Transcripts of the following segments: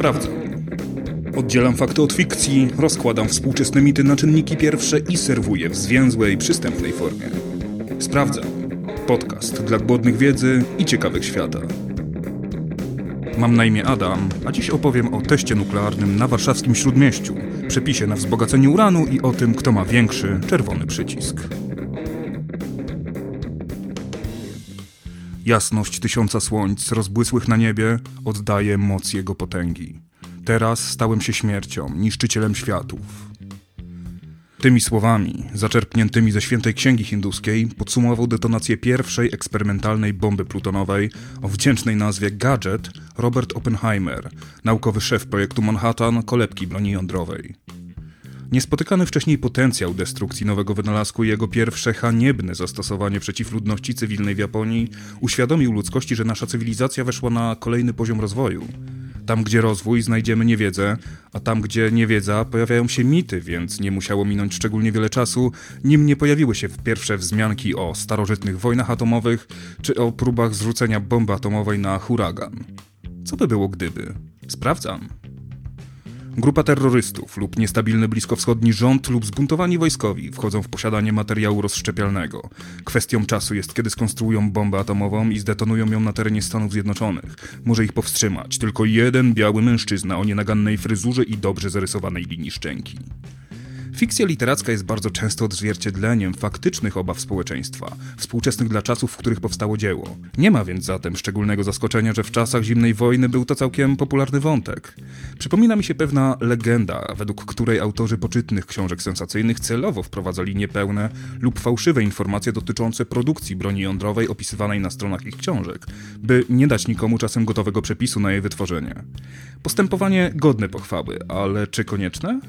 Sprawdzam. Oddzielam fakty od fikcji, rozkładam współczesne mity na czynniki pierwsze i serwuję w zwięzłej, przystępnej formie. Sprawdzam. Podcast dla głodnych wiedzy i ciekawych świata. Mam na imię Adam, a dziś opowiem o teście nuklearnym na warszawskim Śródmieściu, przepisie na wzbogacenie uranu i o tym, kto ma większy czerwony przycisk. Jasność tysiąca słońc rozbłysłych na niebie oddaje moc jego potęgi. Teraz stałem się śmiercią, niszczycielem światów. Tymi słowami, zaczerpniętymi ze świętej księgi hinduskiej, podsumował detonację pierwszej eksperymentalnej bomby plutonowej o wdzięcznej nazwie Gadget Robert Oppenheimer, naukowy szef projektu Manhattan kolebki broni jądrowej. Niespotykany wcześniej potencjał destrukcji nowego wynalazku i jego pierwsze haniebne zastosowanie przeciw ludności cywilnej w Japonii uświadomił ludzkości, że nasza cywilizacja weszła na kolejny poziom rozwoju. Tam, gdzie rozwój, znajdziemy niewiedzę, a tam, gdzie niewiedza, pojawiają się mity, więc nie musiało minąć szczególnie wiele czasu, nim nie pojawiły się pierwsze wzmianki o starożytnych wojnach atomowych czy o próbach zrzucenia bomby atomowej na huragan. Co by było gdyby? Sprawdzam. Grupa terrorystów lub niestabilny bliskowschodni rząd lub zbuntowani wojskowi wchodzą w posiadanie materiału rozszczepialnego. Kwestią czasu jest, kiedy skonstruują bombę atomową i zdetonują ją na terenie Stanów Zjednoczonych. Może ich powstrzymać tylko jeden biały mężczyzna o nienagannej fryzurze i dobrze zarysowanej linii szczęki. Fikcja literacka jest bardzo często odzwierciedleniem faktycznych obaw społeczeństwa, współczesnych dla czasów, w których powstało dzieło. Nie ma więc zatem szczególnego zaskoczenia, że w czasach zimnej wojny był to całkiem popularny wątek. Przypomina mi się pewna legenda, według której autorzy poczytnych książek sensacyjnych celowo wprowadzali niepełne lub fałszywe informacje dotyczące produkcji broni jądrowej opisywanej na stronach ich książek, by nie dać nikomu czasem gotowego przepisu na jej wytworzenie. Postępowanie godne pochwały, ale czy konieczne?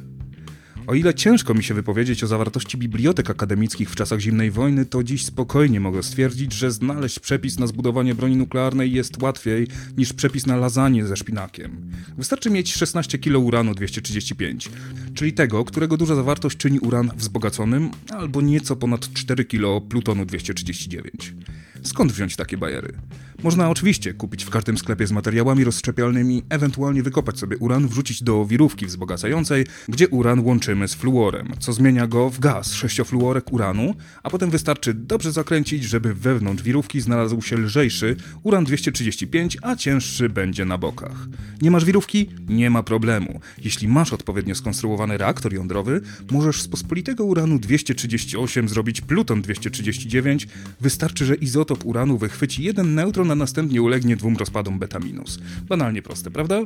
O ile ciężko mi się wypowiedzieć o zawartości bibliotek akademickich w czasach zimnej wojny, to dziś spokojnie mogę stwierdzić, że znaleźć przepis na zbudowanie broni nuklearnej jest łatwiej niż przepis na lasagne ze szpinakiem. Wystarczy mieć 16 kg uranu 235, czyli tego, którego duża zawartość czyni uran wzbogaconym, albo nieco ponad 4 kg plutonu 239. Skąd wziąć takie bajery? Można oczywiście kupić w każdym sklepie z materiałami rozszczepialnymi, ewentualnie wykopać sobie uran, wrzucić do wirówki wzbogacającej, gdzie uran łączymy z fluorem, co zmienia go w gaz, sześciofluorek uranu, a potem wystarczy dobrze zakręcić, żeby wewnątrz wirówki znalazł się lżejszy uran 235, a cięższy będzie na bokach. Nie masz wirówki? Nie ma problemu. Jeśli masz odpowiednio skonstruowany reaktor jądrowy, możesz z pospolitego uranu 238 zrobić pluton 239, wystarczy, że izotop uranu wychwyci jeden neutron a następnie ulegnie dwóm rozpadom beta minus. Banalnie proste, prawda?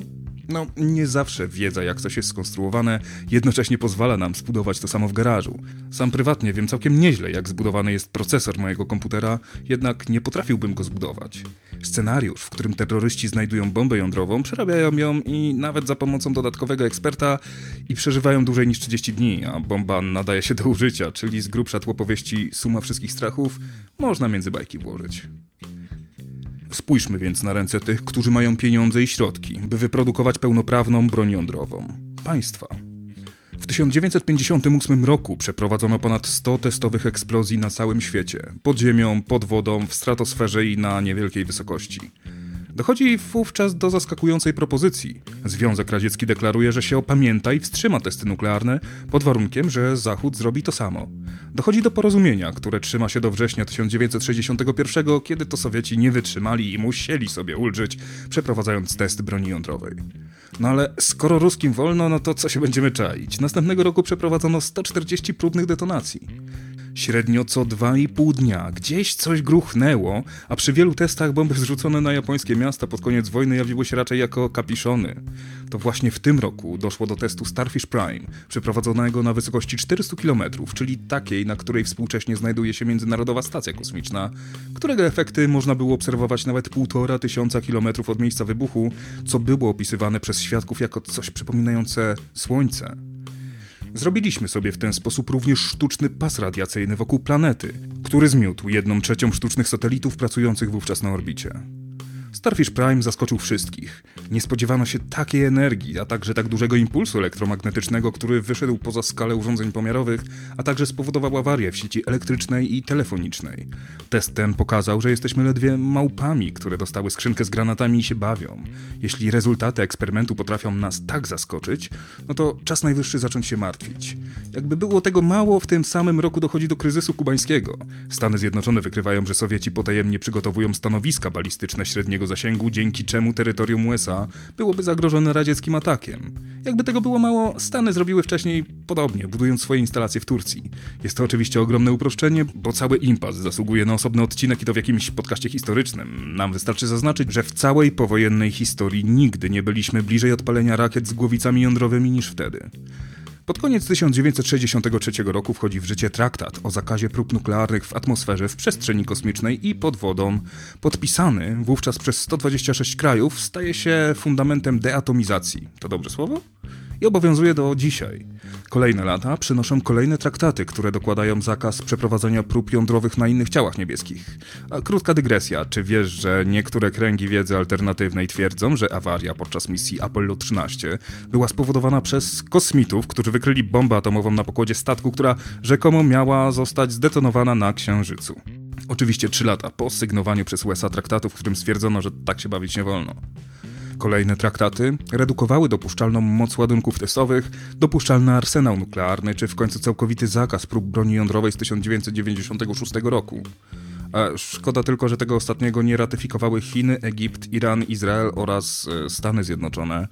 No, nie zawsze wiedza, jak coś jest skonstruowane, jednocześnie pozwala nam zbudować to samo w garażu. Sam prywatnie wiem całkiem nieźle, jak zbudowany jest procesor mojego komputera, jednak nie potrafiłbym go zbudować. Scenariusz, w którym terroryści znajdują bombę jądrową, przerabiają ją i nawet za pomocą dodatkowego eksperta i przeżywają dłużej niż 30 dni, a bomba nadaje się do użycia, czyli z grubsza tło powieści Suma Wszystkich Strachów można między bajki włożyć. Spójrzmy więc na ręce tych, którzy mają pieniądze i środki, by wyprodukować pełnoprawną broń jądrową. Państwa. W 1958 roku przeprowadzono ponad 100 testowych eksplozji na całym świecie, pod ziemią, pod wodą, w stratosferze i na niewielkiej wysokości. Dochodzi wówczas do zaskakującej propozycji. Związek Radziecki deklaruje, że się opamięta i wstrzyma testy nuklearne pod warunkiem, że Zachód zrobi to samo. Dochodzi do porozumienia, które trzyma się do września 1961, kiedy to Sowieci nie wytrzymali i musieli sobie ulżyć, przeprowadzając test broni jądrowej. No ale skoro ruskim wolno, no to co się będziemy czaić? Następnego roku przeprowadzono 140 próbnych detonacji. Średnio co 2,5 dnia gdzieś coś gruchnęło, a przy wielu testach bomby zrzucone na japońskie miasta pod koniec wojny jawiły się raczej jako kapiszony. To właśnie w tym roku doszło do testu Starfish Prime, przeprowadzonego na wysokości 400 km, czyli takiej, na której współcześnie znajduje się Międzynarodowa Stacja Kosmiczna, którego efekty można było obserwować nawet półtora tysiąca kilometrów od miejsca wybuchu, co było opisywane przez świadków jako coś przypominające Słońce. Zrobiliśmy sobie w ten sposób również sztuczny pas radiacyjny wokół planety, który zmiótł jedną trzecią sztucznych satelitów pracujących wówczas na orbicie. Starfish Prime zaskoczył wszystkich. Nie spodziewano się takiej energii, a także tak dużego impulsu elektromagnetycznego, który wyszedł poza skalę urządzeń pomiarowych, a także spowodował awarię w sieci elektrycznej i telefonicznej. Test ten pokazał, że jesteśmy ledwie małpami, które dostały skrzynkę z granatami i się bawią. Jeśli rezultaty eksperymentu potrafią nas tak zaskoczyć, no to czas najwyższy zacząć się martwić. Jakby było tego mało, w tym samym roku dochodzi do kryzysu kubańskiego. Stany Zjednoczone wykrywają, że Sowieci potajemnie przygotowują stanowiska balistyczne średniego zasięgu, dzięki czemu terytorium USA byłoby zagrożone radzieckim atakiem. Jakby tego było mało, Stany zrobiły wcześniej podobnie, budując swoje instalacje w Turcji. Jest to oczywiście ogromne uproszczenie, bo cały impas zasługuje na osobny odcinek i to w jakimś podcaście historycznym. Nam wystarczy zaznaczyć, że w całej powojennej historii nigdy nie byliśmy bliżej odpalenia rakiet z głowicami jądrowymi niż wtedy. Pod koniec 1963 roku wchodzi w życie traktat o zakazie prób nuklearnych w atmosferze, w przestrzeni kosmicznej i pod wodą. Podpisany wówczas przez 126 krajów staje się fundamentem deatomizacji. To dobre słowo? I obowiązuje do dzisiaj. Kolejne lata przynoszą kolejne traktaty, które dokładają zakaz przeprowadzania prób jądrowych na innych ciałach niebieskich. A krótka dygresja. Czy wiesz, że niektóre kręgi wiedzy alternatywnej twierdzą, że awaria podczas misji Apollo 13 była spowodowana przez kosmitów, którzy wykryli bombę atomową na pokładzie statku, która rzekomo miała zostać zdetonowana na Księżycu? Oczywiście trzy lata po sygnowaniu przez USA traktatu, w którym stwierdzono, że tak się bawić nie wolno. Kolejne traktaty redukowały dopuszczalną moc ładunków testowych, dopuszczalny arsenał nuklearny, czy w końcu całkowity zakaz prób broni jądrowej z 1996 roku. A szkoda tylko, że tego ostatniego nie ratyfikowały Chiny, Egipt, Iran, Izrael oraz e, Stany Zjednoczone,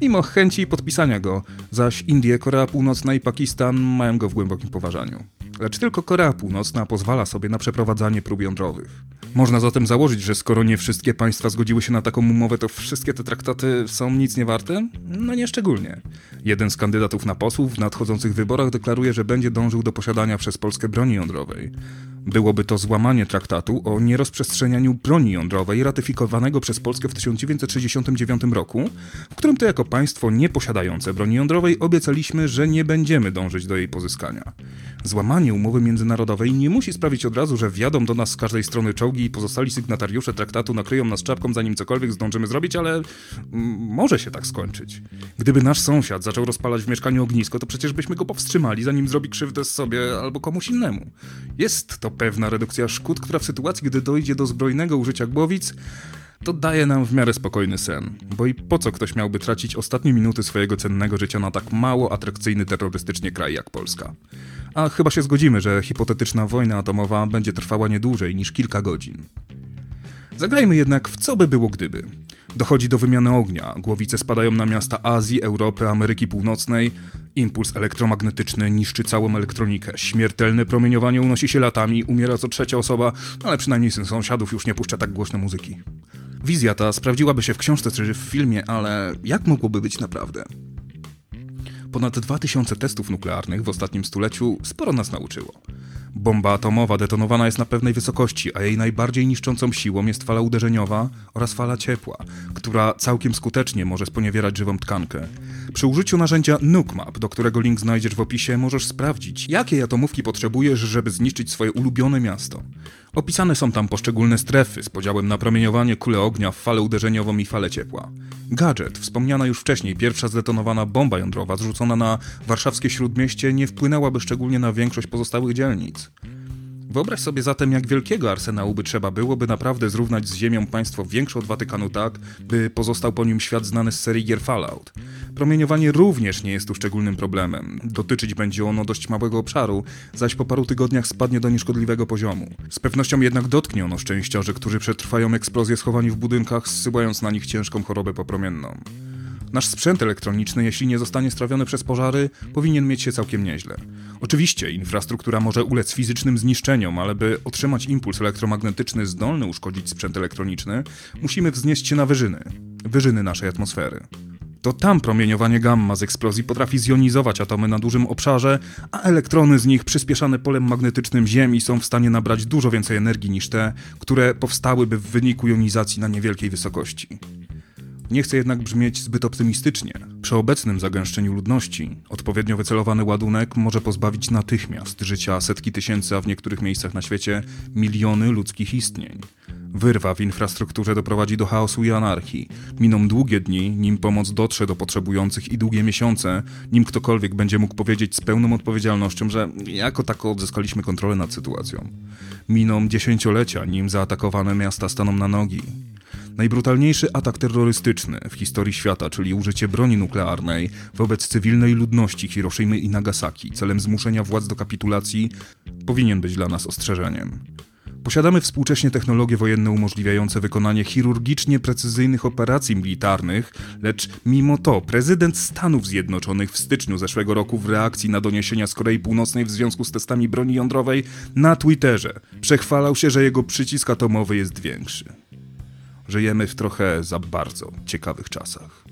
mimo chęci podpisania go, zaś Indie, Korea Północna i Pakistan mają go w głębokim poważaniu. Lecz tylko Korea Północna pozwala sobie na przeprowadzanie prób jądrowych. Można zatem założyć, że skoro nie wszystkie państwa zgodziły się na taką umowę, to wszystkie te traktaty są nic nie warte? No nie szczególnie. Jeden z kandydatów na posłów w nadchodzących wyborach deklaruje, że będzie dążył do posiadania przez Polskę broni jądrowej. Byłoby to złamanie traktatu o nierozprzestrzenianiu broni jądrowej ratyfikowanego przez Polskę w 1969 roku, w którym to jako państwo nieposiadające broni jądrowej obiecaliśmy, że nie będziemy dążyć do jej pozyskania. Złamanie umowy międzynarodowej nie musi sprawić od razu, że wjadą do nas z każdej strony czołgi pozostali sygnatariusze traktatu nakryją nas czapką, zanim cokolwiek zdążymy zrobić, ale może się tak skończyć. Gdyby nasz sąsiad zaczął rozpalać w mieszkaniu ognisko, to przecież byśmy go powstrzymali, zanim zrobi krzywdę sobie albo komuś innemu. Jest to pewna redukcja szkód, która w sytuacji, gdy dojdzie do zbrojnego użycia głowic, to daje nam w miarę spokojny sen. Bo i po co ktoś miałby tracić ostatnie minuty swojego cennego życia na tak mało atrakcyjny terrorystycznie kraj jak Polska? A chyba się zgodzimy, że hipotetyczna wojna atomowa będzie trwała nie dłużej niż kilka godzin. Zagrajmy jednak w co by było gdyby. Dochodzi do wymiany ognia, głowice spadają na miasta Azji, Europy, Ameryki Północnej, impuls elektromagnetyczny niszczy całą elektronikę, śmiertelne promieniowanie unosi się latami, umiera co trzecia osoba, ale przynajmniej syn sąsiadów już nie puszcza tak głośno muzyki. Wizja ta sprawdziłaby się w książce czy w filmie, ale jak mogłoby być naprawdę? Ponad 2000 testów nuklearnych w ostatnim stuleciu sporo nas nauczyło. Bomba atomowa detonowana jest na pewnej wysokości, a jej najbardziej niszczącą siłą jest fala uderzeniowa oraz fala ciepła, która całkiem skutecznie może sponiewierać żywą tkankę. Przy użyciu narzędzia NukeMap, do którego link znajdziesz w opisie, możesz sprawdzić, jakie atomówki potrzebujesz, żeby zniszczyć swoje ulubione miasto. Opisane są tam poszczególne strefy z podziałem na promieniowanie, kulę ognia, falę uderzeniową i falę ciepła. Gadżet, wspomniana już wcześniej pierwsza zdetonowana bomba jądrowa zrzucona na warszawskie śródmieście nie wpłynęłaby szczególnie na większość pozostałych dzielnic. Wyobraź sobie zatem, jak wielkiego arsenału by trzeba było, by naprawdę zrównać z Ziemią państwo większe od Watykanu tak, by pozostał po nim świat znany z serii gier Fallout. Promieniowanie również nie jest tu szczególnym problemem. Dotyczyć będzie ono dość małego obszaru, zaś po paru tygodniach spadnie do nieszkodliwego poziomu. Z pewnością jednak dotknie ono szczęściarzy, którzy przetrwają eksplozję schowani w budynkach, zsyłając na nich ciężką chorobę popromienną. Nasz sprzęt elektroniczny, jeśli nie zostanie strawiony przez pożary, powinien mieć się całkiem nieźle. Oczywiście infrastruktura może ulec fizycznym zniszczeniom, ale by otrzymać impuls elektromagnetyczny zdolny uszkodzić sprzęt elektroniczny, musimy wznieść się na wyżyny, wyżyny naszej atmosfery. To tam promieniowanie gamma z eksplozji potrafi zjonizować atomy na dużym obszarze, a elektrony z nich przyspieszane polem magnetycznym Ziemi są w stanie nabrać dużo więcej energii niż te, które powstałyby w wyniku jonizacji na niewielkiej wysokości. Nie chcę jednak brzmieć zbyt optymistycznie. Przy obecnym zagęszczeniu ludności odpowiednio wycelowany ładunek może pozbawić natychmiast życia setki tysięcy, a w niektórych miejscach na świecie miliony ludzkich istnień. Wyrwa w infrastrukturze doprowadzi do chaosu i anarchii. Miną długie dni, nim pomoc dotrze do potrzebujących i długie miesiące, nim ktokolwiek będzie mógł powiedzieć z pełną odpowiedzialnością, że jako tako odzyskaliśmy kontrolę nad sytuacją. Miną dziesięciolecia, nim zaatakowane miasta staną na nogi. Najbrutalniejszy atak terrorystyczny w historii świata, czyli użycie broni nuklearnej wobec cywilnej ludności Hiroshimy i Nagasaki celem zmuszenia władz do kapitulacji, powinien być dla nas ostrzeżeniem. Posiadamy współcześnie technologie wojenne umożliwiające wykonanie chirurgicznie precyzyjnych operacji militarnych, lecz mimo to prezydent Stanów Zjednoczonych w styczniu zeszłego roku w reakcji na doniesienia z Korei Północnej w związku z testami broni jądrowej na Twitterze przechwalał się, że jego przycisk atomowy jest większy. Żyjemy w trochę za bardzo ciekawych czasach.